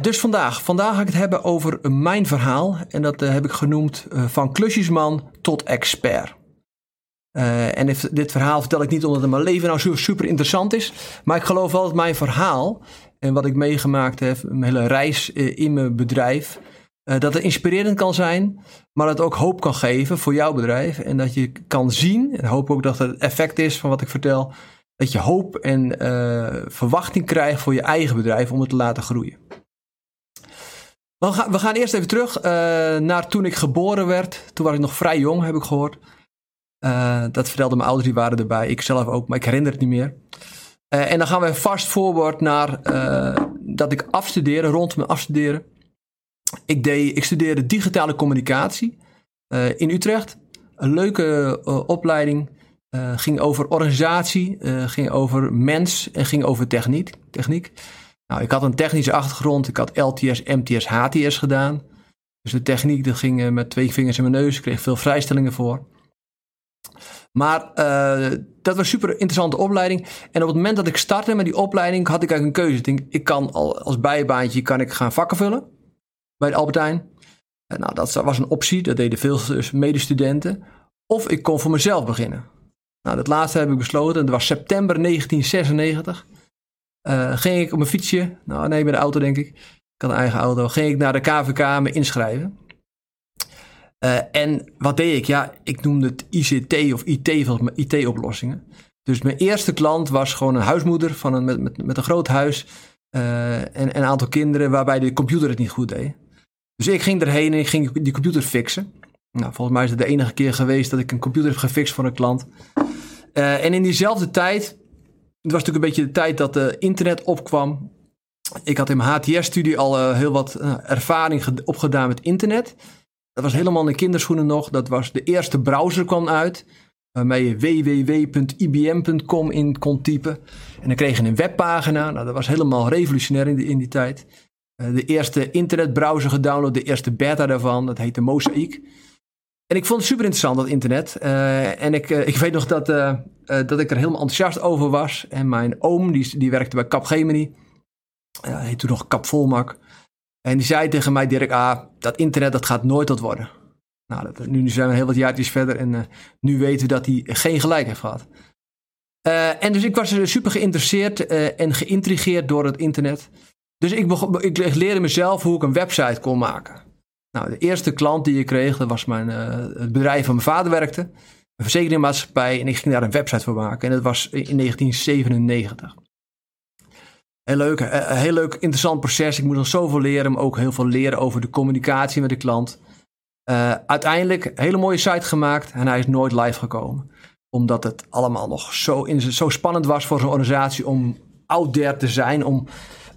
Dus vandaag. Vandaag ga ik het hebben over mijn verhaal. En dat eh, heb ik genoemd eh, van klusjesman tot expert. Uh, en dit verhaal vertel ik niet omdat het mijn leven nou super interessant is. Maar ik geloof wel dat mijn verhaal en wat ik meegemaakt heb, mijn hele reis in mijn bedrijf, dat het inspirerend kan zijn, maar dat het ook hoop kan geven voor jouw bedrijf. En dat je kan zien, en hoop ook dat het effect is van wat ik vertel, dat je hoop en verwachting krijgt voor je eigen bedrijf om het te laten groeien. We gaan, we gaan eerst even terug uh, naar toen ik geboren werd. Toen was ik nog vrij jong, heb ik gehoord. Uh, dat vertelden mijn ouders, die waren erbij. Ik zelf ook, maar ik herinner het niet meer. Uh, en dan gaan we vast forward naar dat ik afstudeerde, rond mijn afstuderen. Ik, deed, ik studeerde digitale communicatie in Utrecht. Een leuke opleiding. ging over organisatie, ging over mens en ging over techniek. Nou, ik had een technische achtergrond. Ik had LTS, MTS, HTS gedaan. Dus de techniek, dat ging met twee vingers in mijn neus. Ik kreeg veel vrijstellingen voor. Maar uh, dat was een super interessante opleiding. En op het moment dat ik startte met die opleiding, had ik eigenlijk een keuze. Ik, kan al, als bijbaantje kan ik gaan vakken vullen bij Albertijn. En nou, dat was een optie. Dat deden veel medestudenten. Of ik kon voor mezelf beginnen. Nou, dat laatste heb ik besloten. Dat was september 1996. Uh, ging ik op mijn fietsje, nou nee, met de auto denk ik. Ik had een eigen auto. Ging ik naar de KVK me inschrijven. Uh, en wat deed ik? Ja, ik noemde het ICT of IT, van IT-oplossingen. Dus mijn eerste klant was gewoon een huismoeder van een, met, met, een groot huis. Uh, en, en, een aantal kinderen waarbij de computer het niet goed deed. Dus ik ging erheen en ik ging die computer fixen. Nou, volgens mij is het de enige keer geweest dat ik een computer heb gefixt voor een klant. En in diezelfde tijd het was natuurlijk een beetje de tijd dat de internet opkwam. Ik had in mijn HTS-studie al uh, heel wat uh, ervaring opgedaan met internet. Dat was helemaal in de kinderschoenen nog. Dat was de eerste browser kwam uit. Waarmee je www.ibm.com in kon typen. En dan kreeg je een webpagina. Nou, dat was helemaal revolutionair in die, tijd. De eerste internetbrowser gedownload, de eerste beta daarvan. Dat heette Mosaic. En ik vond het super interessant, dat internet. En ik, ik weet nog dat, uh, dat ik er helemaal enthousiast over was. En mijn oom, die, die werkte bij Capgemini. Hij heet toen nog Cap Volmak. En die zei tegen mij, Dirk, ah, dat internet dat gaat nooit tot worden. Nou, dat, nu zijn we heel wat jaartjes verder en nu weten we dat hij geen gelijk heeft gehad. en dus ik was super geïnteresseerd en geïntrigeerd door het internet. Dus ik, begon, ik leerde mezelf hoe ik een website kon maken. Nou, de eerste klant die ik kreeg, dat was mijn, uh, het bedrijf van mijn vader werkte. Een verzekeringmaatschappij. En ik ging daar een website voor maken. En dat was in 1997. Heel leuk, eh, een heel leuk, interessant proces. Ik moest nog zoveel leren, maar ook heel veel leren over de communicatie met de klant. Uh, uiteindelijk een hele mooie site gemaakt en hij is nooit live gekomen. Omdat het allemaal nog zo, in, zo spannend was voor zo'n organisatie om out there te zijn. Om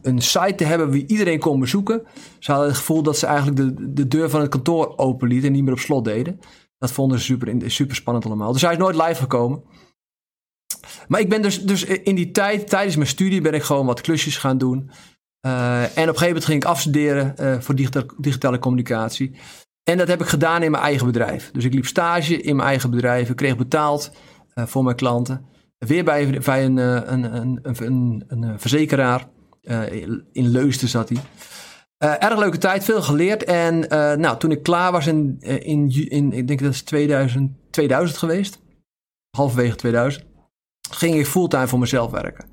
een site te hebben wie iedereen kon bezoeken. Ze hadden het gevoel dat ze eigenlijk de, de deur van het kantoor openlieten en niet meer op slot deden. Dat vonden ze super, super spannend allemaal. Dus hij is nooit live gekomen. Maar ik ben dus, dus in die tijd, tijdens mijn studie, ben ik gewoon wat klusjes gaan doen. Uh, en op een gegeven moment ging ik afstuderen uh, voor digitale, communicatie. En dat heb ik gedaan in mijn eigen bedrijf. Dus ik liep stage in mijn eigen bedrijf. Ik kreeg betaald uh, voor mijn klanten. Weer bij, een, een, een, een, verzekeraar. In Leusden zat hij. Uh, erg leuke tijd, veel geleerd. En uh, nou, toen ik klaar was in, in, in, ik denk dat is 2000, 2000 geweest, halverwege 2000, ging ik fulltime voor mezelf werken.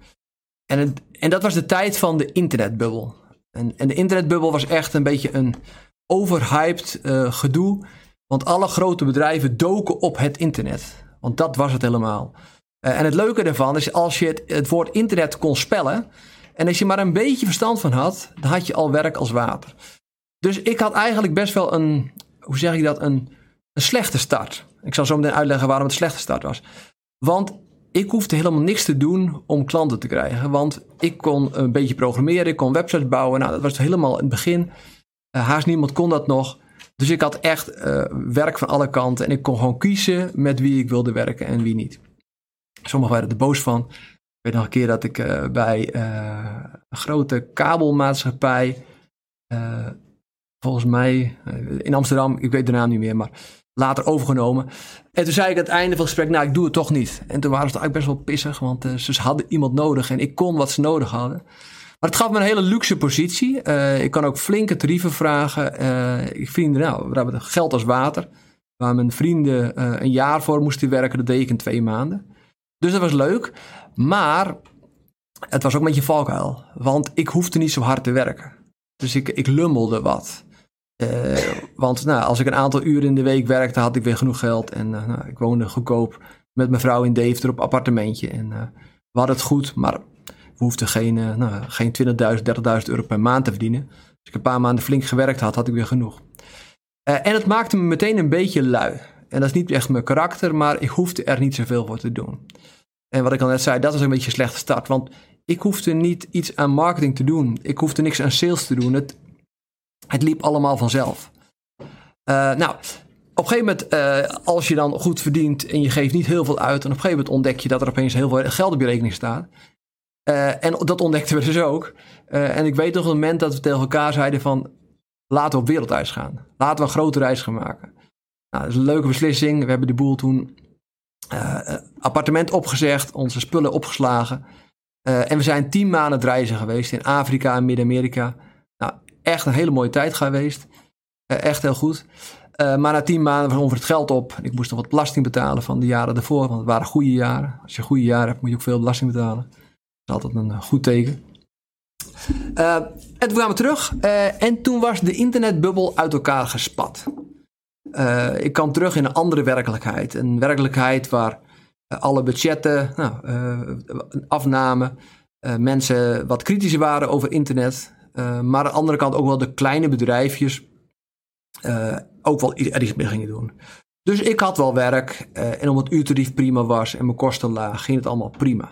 En, en dat was de tijd van de internetbubbel. En, en de internetbubbel was echt een beetje een overhyped gedoe. Want alle grote bedrijven doken op het internet. Want dat was het helemaal. en het leuke daarvan is als je het, het woord internet kon spellen en als je maar een beetje verstand van had, dan had je al werk als water. Dus ik had eigenlijk best wel een, hoe zeg ik dat, een, een slechte start. Ik zal zo meteen uitleggen waarom het een slechte start was. Want ik hoefde helemaal niks te doen om klanten te krijgen. Want ik kon een beetje programmeren, ik kon websites bouwen. Nou, dat was helemaal in het begin. Uh, haast niemand kon dat nog. Dus ik had echt werk van alle kanten en ik kon gewoon kiezen met wie ik wilde werken en wie niet. Sommigen waren er boos van. Weet nog een keer dat ik bij een grote kabelmaatschappij, volgens mij in Amsterdam, ik weet de naam niet meer, maar later overgenomen. En toen zei ik aan het einde van het gesprek, nou ik doe het toch niet. En toen waren ze eigenlijk best wel pissig, want ze hadden iemand nodig en ik kon wat ze nodig hadden. Maar het gaf me een hele luxe positie. Ik kan ook flinke tarieven vragen. Ik vrienden, nou, we hebben geld als water. Waar mijn vrienden een jaar voor moesten werken, dat deed ik in twee maanden. Dus dat was leuk. Maar het was ook een beetje valkuil. Want ik hoefde niet zo hard te werken. Dus ik, ik lummelde wat. Uh, want nou, als ik een aantal uren in de week werkte, had ik weer genoeg geld. En uh, nou, ik woonde goedkoop met mijn vrouw in Deventer op appartementje. En uh, we hadden het goed, maar we hoefden geen, nou, geen 20.000, 30.000 euro per maand te verdienen. Als ik een paar maanden flink gewerkt had, had ik weer genoeg. en het maakte me meteen een beetje lui. En dat is niet echt mijn karakter, maar ik hoefde er niet zoveel voor te doen. En wat ik al net zei, dat was een beetje een slechte start. Want ik hoefde niet iets aan marketing te doen. Ik hoefde niks aan sales te doen. Het, het liep allemaal vanzelf. Uh, nou, op een gegeven moment, uh, als je dan goed verdient en je geeft niet heel veel uit, en op een gegeven moment ontdek je dat er opeens heel veel geld op je rekening staat. Uh, en dat ontdekten we dus ook. en ik weet nog een moment dat we tegen elkaar zeiden van, laten we op wereldreis gaan. Laten we een grote reis gaan maken. Nou, dat is een leuke beslissing. We hebben de boel toen appartement opgezegd, onze spullen opgeslagen. en we zijn tien maanden reizen geweest in Afrika en Midden-Amerika echt een hele mooie tijd geweest. Echt heel goed. Maar na tien maanden was ongeveer het geld op. Ik moest nog wat belasting betalen van de jaren daarvoor, want het waren goede jaren. Als je goede jaren hebt, moet je ook veel belasting betalen. Dat is altijd een eh, goed teken. Uh, en toen kwamen we terug en toen was de internetbubbel uit elkaar gespat. Ik kwam terug in een andere werkelijkheid. Een werkelijkheid waar alle budgetten nou, afnamen. mensen wat kritischer waren over internet. Maar aan de andere kant ook wel de kleine bedrijfjes ook wel er iets mee gingen doen. Dus ik had wel werk en omdat het uurtarief prima was en mijn kosten laag, ging het allemaal prima.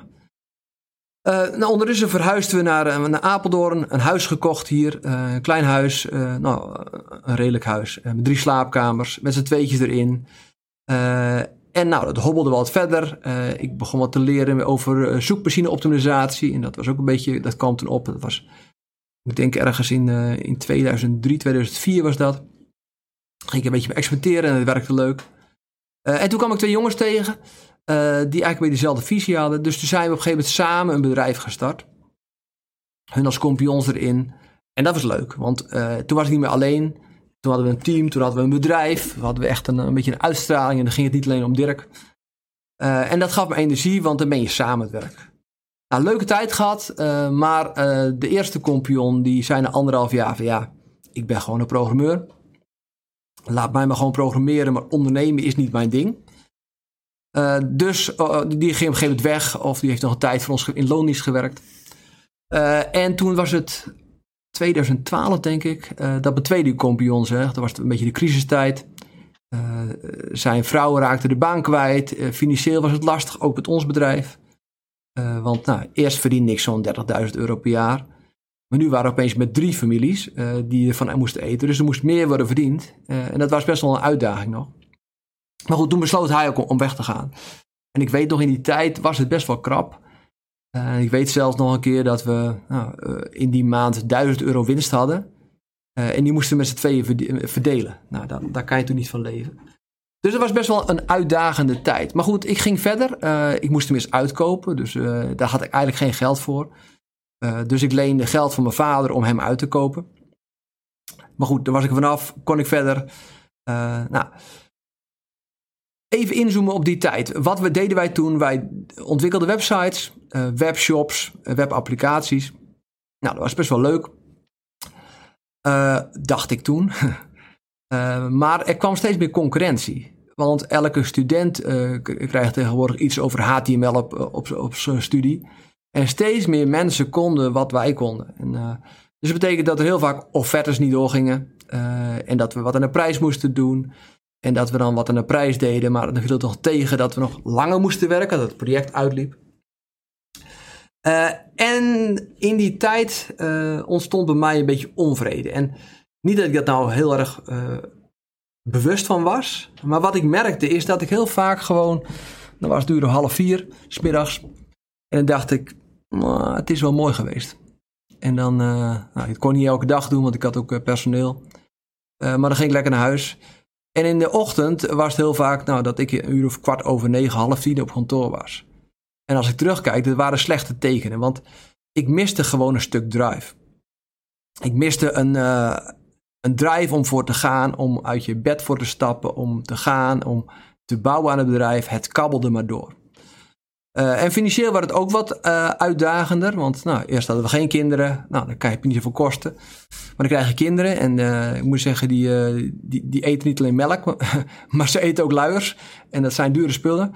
Nou, ondertussen verhuisden we naar, naar Apeldoorn, een huis gekocht hier, een klein huis, nou, een redelijk huis, met drie slaapkamers, met z'n tweetjes erin. en nou, dat hobbelde wel wat verder. ik begon wat te leren over zoekmachine-optimisatie en dat was ook een beetje, dat kwam toen op. Dat was ik denk ergens in, uh, in 2003, 2004 was dat. Ging ik een beetje experimenteren en het werkte leuk. Uh, en toen kwam ik twee jongens tegen. Uh, die eigenlijk weer dezelfde visie hadden. Dus toen zijn we op een gegeven moment samen een bedrijf gestart. Hun als kompions erin. En dat was leuk. Want toen was ik niet meer alleen. Toen hadden we een team. Toen hadden we een bedrijf. We hadden we echt een, een beetje een uitstraling. En dan ging het niet alleen om Dirk. en dat gaf me energie. Want dan ben je samen het werk. Nou, leuke tijd gehad, maar de eerste kompion die zei na anderhalf jaar van ja, ik ben gewoon een programmeur. Laat mij maar gewoon programmeren, maar ondernemen is niet mijn ding. Uh, dus die ging op een gegeven moment weg of die heeft nog een tijd voor ons in loondienst gewerkt. en toen was het 2012 denk ik, dat mijn tweede kompion zegt, dat was een beetje de crisistijd. zijn vrouw raakte de baan kwijt, financieel was het lastig, ook met ons bedrijf. Want nou, eerst verdiende ik zo'n 30.000 euro per jaar. Maar nu waren we opeens met drie families die ervan moesten eten. Dus er moest meer worden verdiend. En dat was best wel een uitdaging nog. Maar goed, toen besloot hij ook om weg te gaan. En ik weet nog, in die tijd was het best wel krap. ik weet zelfs nog een keer dat we nou, in die maand 1000 euro winst hadden. en die moesten met z'n tweeën verdelen. Nou, daar, daar kan je toen niet van leven. Dus het was best wel een uitdagende tijd. Maar goed, ik ging verder. Ik moest hem eens uitkopen. Dus daar had ik eigenlijk geen geld voor. Dus ik leende geld van mijn vader om hem uit te kopen. Maar goed, daar was ik vanaf. Kon ik verder. nou, even inzoomen op die tijd. Wat we, deden wij toen? Wij ontwikkelden websites, webshops, webapplicaties. Nou, dat was best wel leuk. dacht ik toen. Maar er kwam steeds meer concurrentie. Want elke student krijgt tegenwoordig iets over HTML op, op, zijn studie. En steeds meer mensen konden wat wij konden. En, dus dat betekent dat er heel vaak offertes niet doorgingen. en dat we wat aan de prijs moesten doen. En dat we dan wat aan de prijs deden. Maar dan viel nog tegen dat we nog langer moesten werken. Dat het project uitliep. en in die tijd ontstond bij mij een beetje onvrede. En niet dat ik dat nou heel erg uh, bewust van was. Maar wat ik merkte is dat ik heel vaak gewoon, dan was het uur half vier, smiddags. En dan dacht ik, nou, het is wel mooi geweest. En dan, nou, ik kon niet elke dag doen, want ik had ook personeel. maar dan ging ik lekker naar huis. En in de ochtend was het heel vaak nou, dat ik een uur of kwart over negen, half tien op kantoor was. En als ik terugkijk, dat waren slechte tekenen. Want ik miste gewoon een stuk drive. Ik miste een, uh, een drive om voor te gaan, om uit je bed voor te stappen, om te gaan, om te bouwen aan het bedrijf. Het kabbelde maar door. Uh, en financieel was het ook wat uh, uitdagender. Want nou, eerst hadden we geen kinderen. Nou, dan krijg je niet zoveel kosten. Maar dan krijg je kinderen. En uh, ik moet zeggen, die, die, die, eten niet alleen melk. Maar ze eten ook luiers. En dat zijn dure spullen.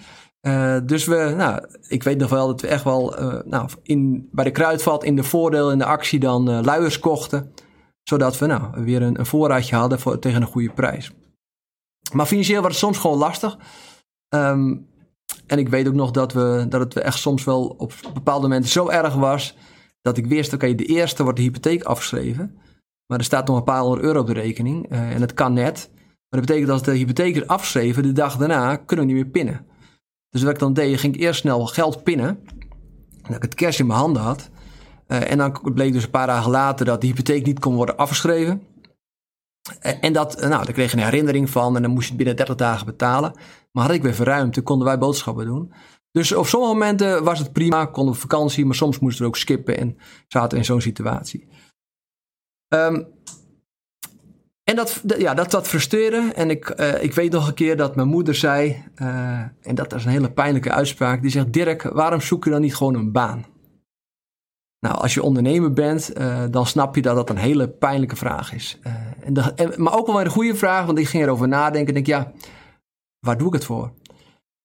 dus we, nou, ik weet nog wel dat we echt wel nou, in, bij de kruidvat in de voordeel in de actie dan luiers kochten. Zodat we nou, weer een, een voorraadje hadden voor, tegen een goede prijs. Maar financieel was het soms gewoon lastig. Um, en ik weet ook nog dat, we, dat het echt soms wel op bepaalde momenten zo erg was. Dat ik wist, oké, de eerste wordt de hypotheek afgeschreven. Maar er staat nog een paar honderd euro op de rekening. Uh, en het kan net. Maar dat betekent dat als de hypotheek is afgeschreven, de dag daarna kunnen we niet meer pinnen. Dus wat ik dan deed, ging ik eerst snel geld pinnen. Dat ik het cash in mijn handen had. Uh, en dan bleek dus een paar dagen later dat de hypotheek niet kon worden afgeschreven. Uh, en dat, nou, daar kreeg je een herinnering van en dan moest je het binnen 30 dagen betalen. Maar had ik weer verruimd, konden wij boodschappen doen. Dus op sommige momenten was het prima, konden we vakantie, maar soms moesten we ook skippen en zaten in zo'n situatie. Um, en dat, ja, dat, dat frustreerde. En ik, uh, ik weet nog een keer dat mijn moeder zei, uh, en dat is een hele pijnlijke uitspraak, die zegt, Dirk, waarom zoek je dan niet gewoon een baan? Nou, als je ondernemer bent, uh, dan snap je dat dat een hele pijnlijke vraag is. en, maar ook wel een goede vraag, want ik ging erover nadenken en denk, ja, waar doe ik het voor?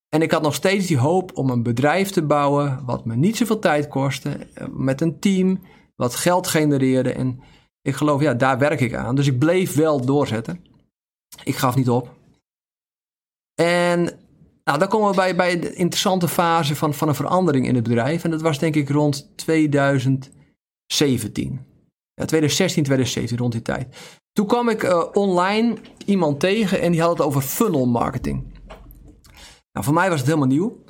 En ik had nog steeds die hoop om een bedrijf te bouwen wat me niet zoveel tijd kostte, eh, met een team, wat geld genereerde. En ik geloof, ja, daar werk ik aan. Dus ik bleef wel doorzetten. Ik gaf niet op. En nou, dan komen we bij, bij de interessante fase van, van een verandering in het bedrijf. En dat was denk ik rond 2017. Ja, 2016, 2017, rond die tijd. Toen kwam ik uh, online iemand tegen en die had het over funnel marketing. Nou, voor mij was het helemaal nieuw.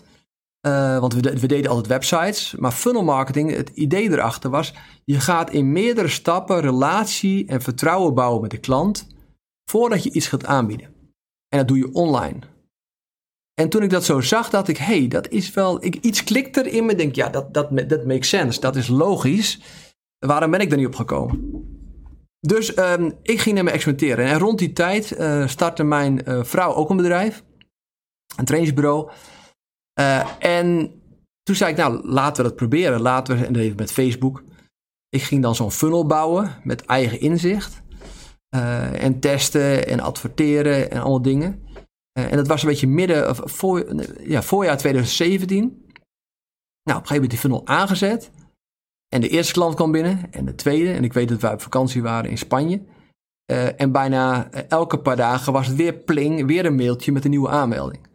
Uh, want we, deden altijd websites. Maar funnel marketing, het idee erachter was... je gaat in meerdere stappen relatie en vertrouwen bouwen met de klant... voordat je iets gaat aanbieden. En dat doe je online. En toen ik dat zo zag, dacht ik... hey, dat is wel... Ik, iets klikt er in me. denk, ja, dat, dat, dat makes sense. Dat is logisch. Waarom ben ik er niet op gekomen? Dus um, ik ging ermee experimenteren. En rond die tijd uh, startte mijn uh, vrouw ook een bedrijf. Een trainingsbureau. Uh, en toen zei ik, nou, laten we dat proberen. Laten we, en even met Facebook. Ik ging dan zo'n funnel bouwen met eigen inzicht. en testen en adverteren en allemaal dingen. en dat was een beetje midden, voor, ja, voorjaar 2017. Nou, op een gegeven moment die funnel aangezet. En de eerste klant kwam binnen en de tweede. En ik weet dat wij op vakantie waren in Spanje. En bijna eh, elke paar dagen was het weer pling, weer een mailtje met een nieuwe aanmelding.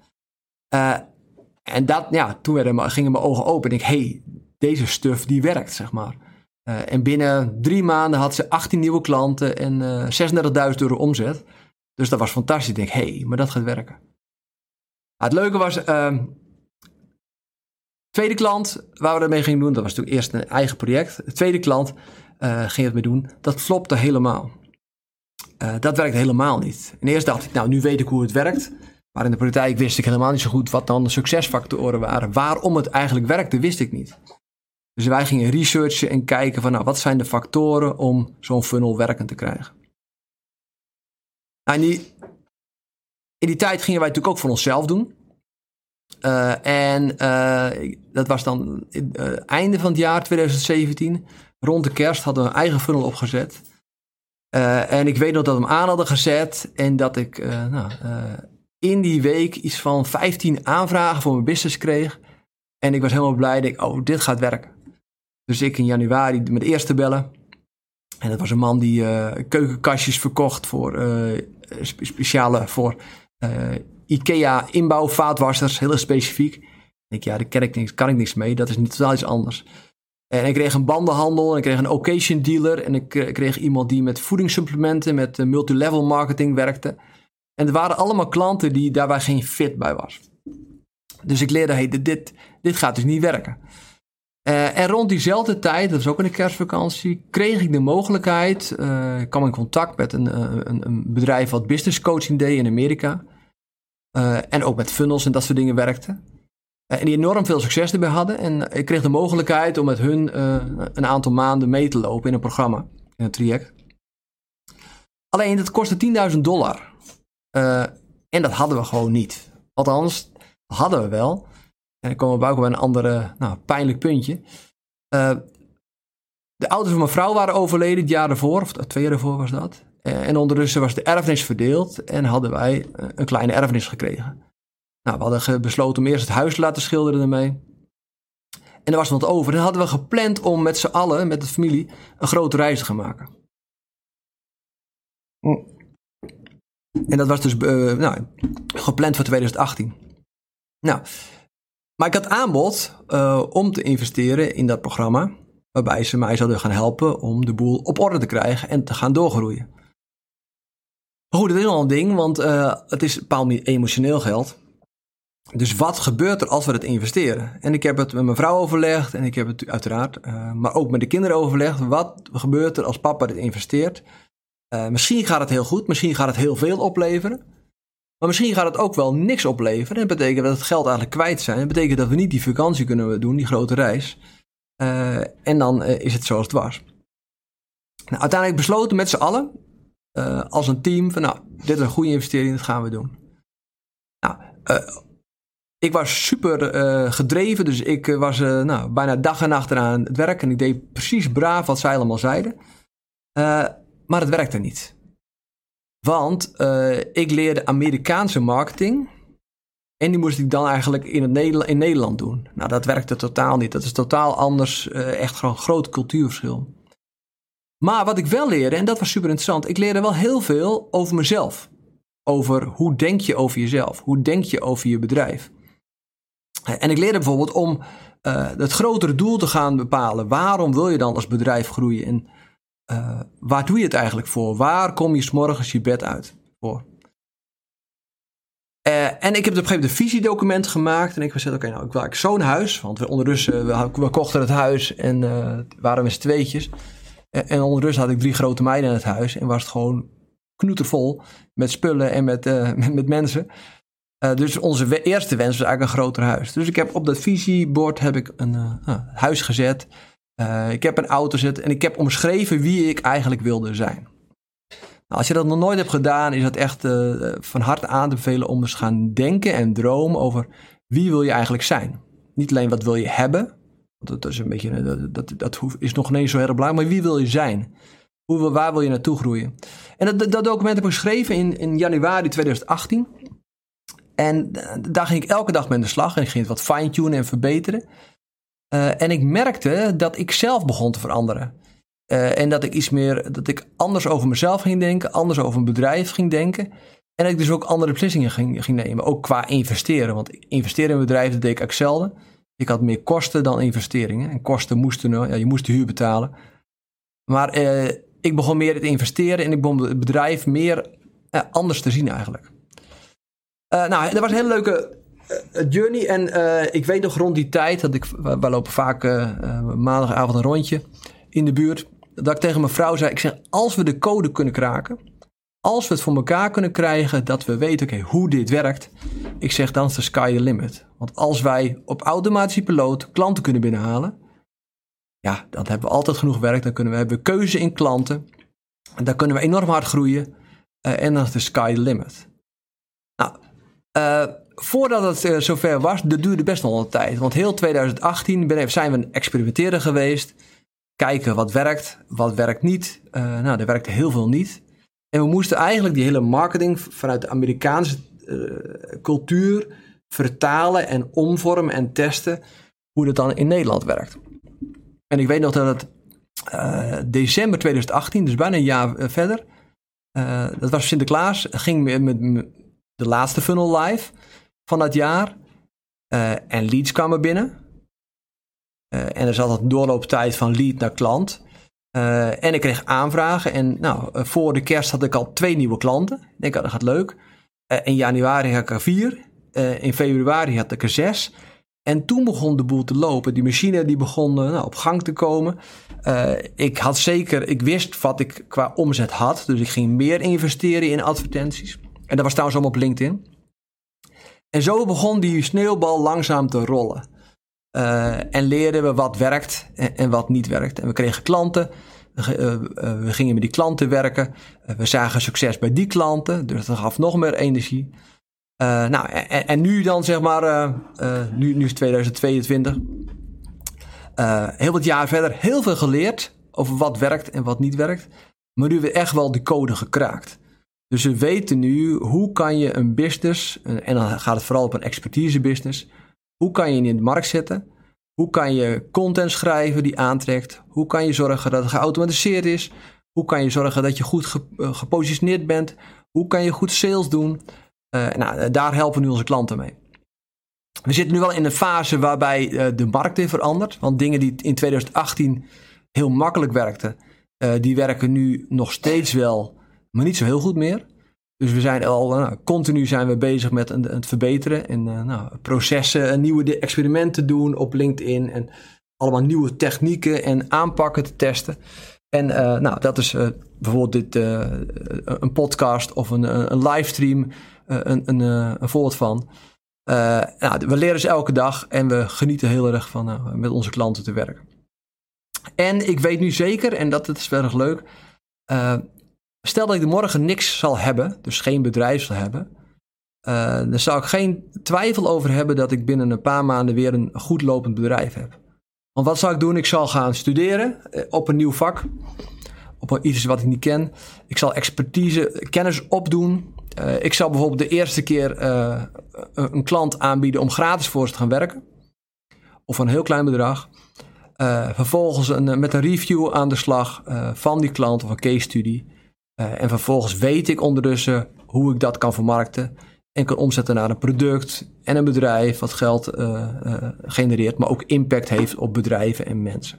Uh, en dat, ja, toen werden, gingen mijn ogen open. En ik, hey, deze stuff die werkt, zeg maar. Uh, en binnen drie maanden had ze 18 nieuwe klanten en 36.000 euro omzet. Dus dat was fantastisch. Ik denk, hey, maar dat gaat werken. het leuke was, ehm, Tweede klant waar we ermee gingen doen, dat was natuurlijk eerst een eigen project. De tweede klant uh, ging het mee doen. Dat flopte helemaal. Uh, dat werkte helemaal niet. En eerst dacht ik, nou, nu weet ik hoe het werkt. Maar in de praktijk wist ik helemaal niet zo goed wat dan de succesfactoren waren. Waarom het eigenlijk werkte, wist ik niet. Dus wij gingen researchen en kijken van, nou, wat zijn de factoren om zo'n funnel werkend te krijgen. Nou, in, die, in die tijd gingen wij natuurlijk ook voor onszelf doen. Uh, en uh, dat was dan uh, einde van het jaar 2017. Rond de kerst hadden we een eigen funnel opgezet. en ik weet nog dat we hem aan hadden gezet. En dat ik nou, in die week iets van 15 aanvragen voor mijn business kreeg. En ik was helemaal blij. Ik, oh, dit gaat werken. Dus ik in januari met de eerste bellen. En dat was een man die keukenkastjes verkocht voor speciale voor IKEA inbouw vaatwassers, heel specifiek. Ik denk, ja, daar kan ik, niks, kan ik niks mee. Dat is niet totaal iets anders. En ik kreeg een bandenhandel, en ik kreeg een occasion dealer en ik kreeg iemand die met voedingssupplementen, met multilevel marketing werkte. En er waren allemaal klanten die daarbij geen fit bij was. Dus ik leerde, hey, dit, dit gaat dus niet werken. Uh, en rond diezelfde tijd, dat was ook in de kerstvakantie, kreeg ik de mogelijkheid, uh, ik kwam in contact met een, een, een, bedrijf wat business coaching deed in Amerika. En ook met funnels en dat soort dingen werkte. en die enorm veel succes erbij hadden. En ik kreeg de mogelijkheid om met hun een aantal maanden mee te lopen in een programma, in een traject. Alleen dat kostte 10.000 dollar. En dat hadden we gewoon niet. Althans, hadden we wel. En dan komen we ook bij een andere nou, pijnlijk puntje. Uh, de ouders van mijn vrouw waren overleden het jaar ervoor, of twee jaar ervoor was dat. Uh, en ondertussen was de erfenis verdeeld en hadden wij eh, een kleine erfenis gekregen. Nou, we hadden besloten om eerst het huis te laten schilderen ermee. En er was wat over. En hadden we gepland om met z'n allen, met de familie, een grote reis te gaan maken. En dat was dus uh, nou, gepland voor 2018. Nou, maar ik had aanbod uh, om te investeren in dat programma. Waarbij ze mij zouden gaan helpen om de boel op orde te krijgen en te gaan doorgroeien. Maar goed, dat is al een ding, want uh, het is bepaald niet emotioneel geld. Dus wat gebeurt er als we het investeren? En ik heb het met mijn vrouw overlegd en ik heb het uiteraard, maar ook met de kinderen overlegd. Wat gebeurt er als papa dit investeert? Misschien gaat het heel goed, misschien gaat het heel veel opleveren. Maar misschien gaat het ook wel niks opleveren. En dat betekent dat het geld eigenlijk kwijt zijn. Dat betekent dat we niet die vakantie kunnen doen, die grote reis. Uh, en dan uh, is het zoals het was. Nou, uiteindelijk besloten met z'n allen, als een team, van nou, dit is een goede investering, dat gaan we doen. Nou, ik was super gedreven, dus ik was nou, bijna dag en nacht aan het werk. En ik deed precies braaf wat zij allemaal zeiden. Maar het werkte niet. Want uh, ik leerde Amerikaanse marketing. En die moest ik dan eigenlijk in, het Nederland, in Nederland doen. Nou, dat werkte totaal niet. Dat is totaal anders. Uh, echt gewoon een groot cultuurverschil. Maar wat ik wel leerde, en dat was super interessant. Ik leerde wel heel veel over mezelf. Over hoe denk je over jezelf? Hoe denk je over je bedrijf? En ik leerde bijvoorbeeld om uh, het grotere doel te gaan bepalen. Waarom wil je dan als bedrijf groeien? En uh, waar doe je het eigenlijk voor? Waar kom je s'morgens je bed uit voor? Uh, en ik heb op een gegeven moment een visiedocument gemaakt. En ik gezegd, oké, nou, ik wil zo'n huis. Want we ondertussen, we, we kochten het huis en uh, waren met z'n tweetjes. En, en, ondertussen had ik drie grote meiden in het huis. En was het gewoon knoetervol met spullen en met, met, met, mensen. dus onze eerste wens was eigenlijk een groter huis. Dus ik heb op dat visiebord heb ik een huis gezet. Uh, ik heb een auto zitten en ik heb omschreven wie ik eigenlijk wilde zijn. Nou, als je dat nog nooit hebt gedaan, is het echt uh, van harte aan te bevelen om eens gaan denken en dromen over wie wil je eigenlijk zijn. Niet alleen wat wil je hebben, want dat is een beetje, dat, dat, dat is nog ineens zo heel belangrijk, maar wie wil je zijn? Hoe, waar wil je naartoe groeien? En dat, dat document heb ik geschreven in, in januari 2018. En daar ging ik elke dag mee aan de slag en ik ging het wat fine-tunen en verbeteren. Uh, en ik merkte dat ik zelf begon te veranderen. Uh, en dat ik iets meer, dat ik anders over mezelf ging denken, anders over een bedrijf ging denken. En dat ik dus ook andere beslissingen ging, ging nemen, ook qua investeren. Want investeren in bedrijven deed ik eigenlijk zelden. Ik had meer kosten dan investeringen. En kosten moesten, ja, je moest de huur betalen. Maar ik begon meer te investeren en ik begon het bedrijf meer anders te zien eigenlijk. nou, dat was een hele leuke journey. En uh, ik weet nog rond die tijd, dat ik, wij lopen vaak maandagavond een rondje in de buurt. Dat ik tegen mijn vrouw zei, ik zeg, als we de code kunnen kraken, als we het voor elkaar kunnen krijgen, dat we weten, oké, hoe dit werkt. Ik zeg, dan is de sky the limit. Want als wij op automatische piloot klanten kunnen binnenhalen, ja, dan hebben we altijd genoeg werk. Dan kunnen we hebben keuze in klanten. En dan kunnen we enorm hard groeien. en dan is de sky the limit. Nou, voordat het uh, zover was, dat duurde best nog een tijd. Want heel 2018 ben, zijn we experimenteren geweest. Kijken wat werkt, wat werkt niet. Uh, nou, er werkte heel veel niet. En we moesten eigenlijk die hele marketing vanuit de Amerikaanse uh, cultuur vertalen en omvormen en testen hoe dat dan in Nederland werkt. En ik weet nog dat het december 2018, dus bijna een jaar verder, dat was Sinterklaas, ging met, de laatste funnel live dat jaar. Uh, en leads kwamen binnen. Uh, en er zat een doorlooptijd van lead naar klant. Uh, en ik kreeg aanvragen. En nou, voor de kerst had ik al twee nieuwe klanten. Ik denk, oh, dat gaat leuk. in januari had ik er vier. in februari had ik er zes. En toen begon de boel te lopen. Die machine die begon nou, op gang te komen. ik had zeker, ik wist wat ik qua omzet had. Dus ik ging meer investeren in advertenties. En dat was trouwens allemaal op LinkedIn. En zo begon die sneeuwbal langzaam te rollen. Uh, en leerden we wat werkt en, wat niet werkt. En we kregen klanten. Uh, uh, we gingen met die klanten werken. we zagen succes bij die klanten. Dus dat gaf nog meer energie. nou, en, en, nu dan zeg maar, nu, nu is 2022. heel wat jaar verder, heel veel geleerd over wat werkt en wat niet werkt. Maar nu hebben we echt wel de code gekraakt. Dus we weten nu hoe kan je een business, en dan gaat het vooral op een expertise business, hoe kan je in de markt zetten? Hoe kan je content schrijven die aantrekt? Hoe kan je zorgen dat het geautomatiseerd is? Hoe kan je zorgen dat je goed eh, gepositioneerd bent? Hoe kan je goed sales doen? Uh, nou, daar helpen nu onze klanten mee. We zitten nu wel in een fase waarbij de markt weer verandert. Want dingen die in 2018 heel makkelijk werkten, die werken nu nog steeds wel maar niet zo heel goed meer. Dus we zijn al nou, continu zijn we bezig met het verbeteren en uh, nou, processen, nieuwe experimenten doen op LinkedIn en allemaal nieuwe technieken en aanpakken te testen. En uh, nou, dat is uh, bijvoorbeeld dit, een podcast of een, een livestream, een, een, een voorbeeld van. nou, we leren dus elke dag en we genieten heel erg van met onze klanten te werken. En ik weet nu zeker, en dat, dat is wel erg leuk, Stel dat ik morgen niks zal hebben, dus geen bedrijf zal hebben, uh, dan zou ik geen twijfel over hebben dat ik binnen een paar maanden weer een goed lopend bedrijf heb. Want wat zou ik doen? Ik zal gaan studeren eh, op een nieuw vak, op iets wat ik niet ken. Ik zal expertise, kennis opdoen. Uh, ik zal bijvoorbeeld de eerste keer een klant aanbieden om gratis voor ze te gaan werken. Of een heel klein bedrag. Vervolgens een, met een review aan de slag van die klant of een case studie. Uh, en vervolgens weet ik ondertussen hoe ik dat kan vermarkten en kan omzetten naar een product en een bedrijf wat geld uh, uh, genereert, maar ook impact heeft op bedrijven en mensen.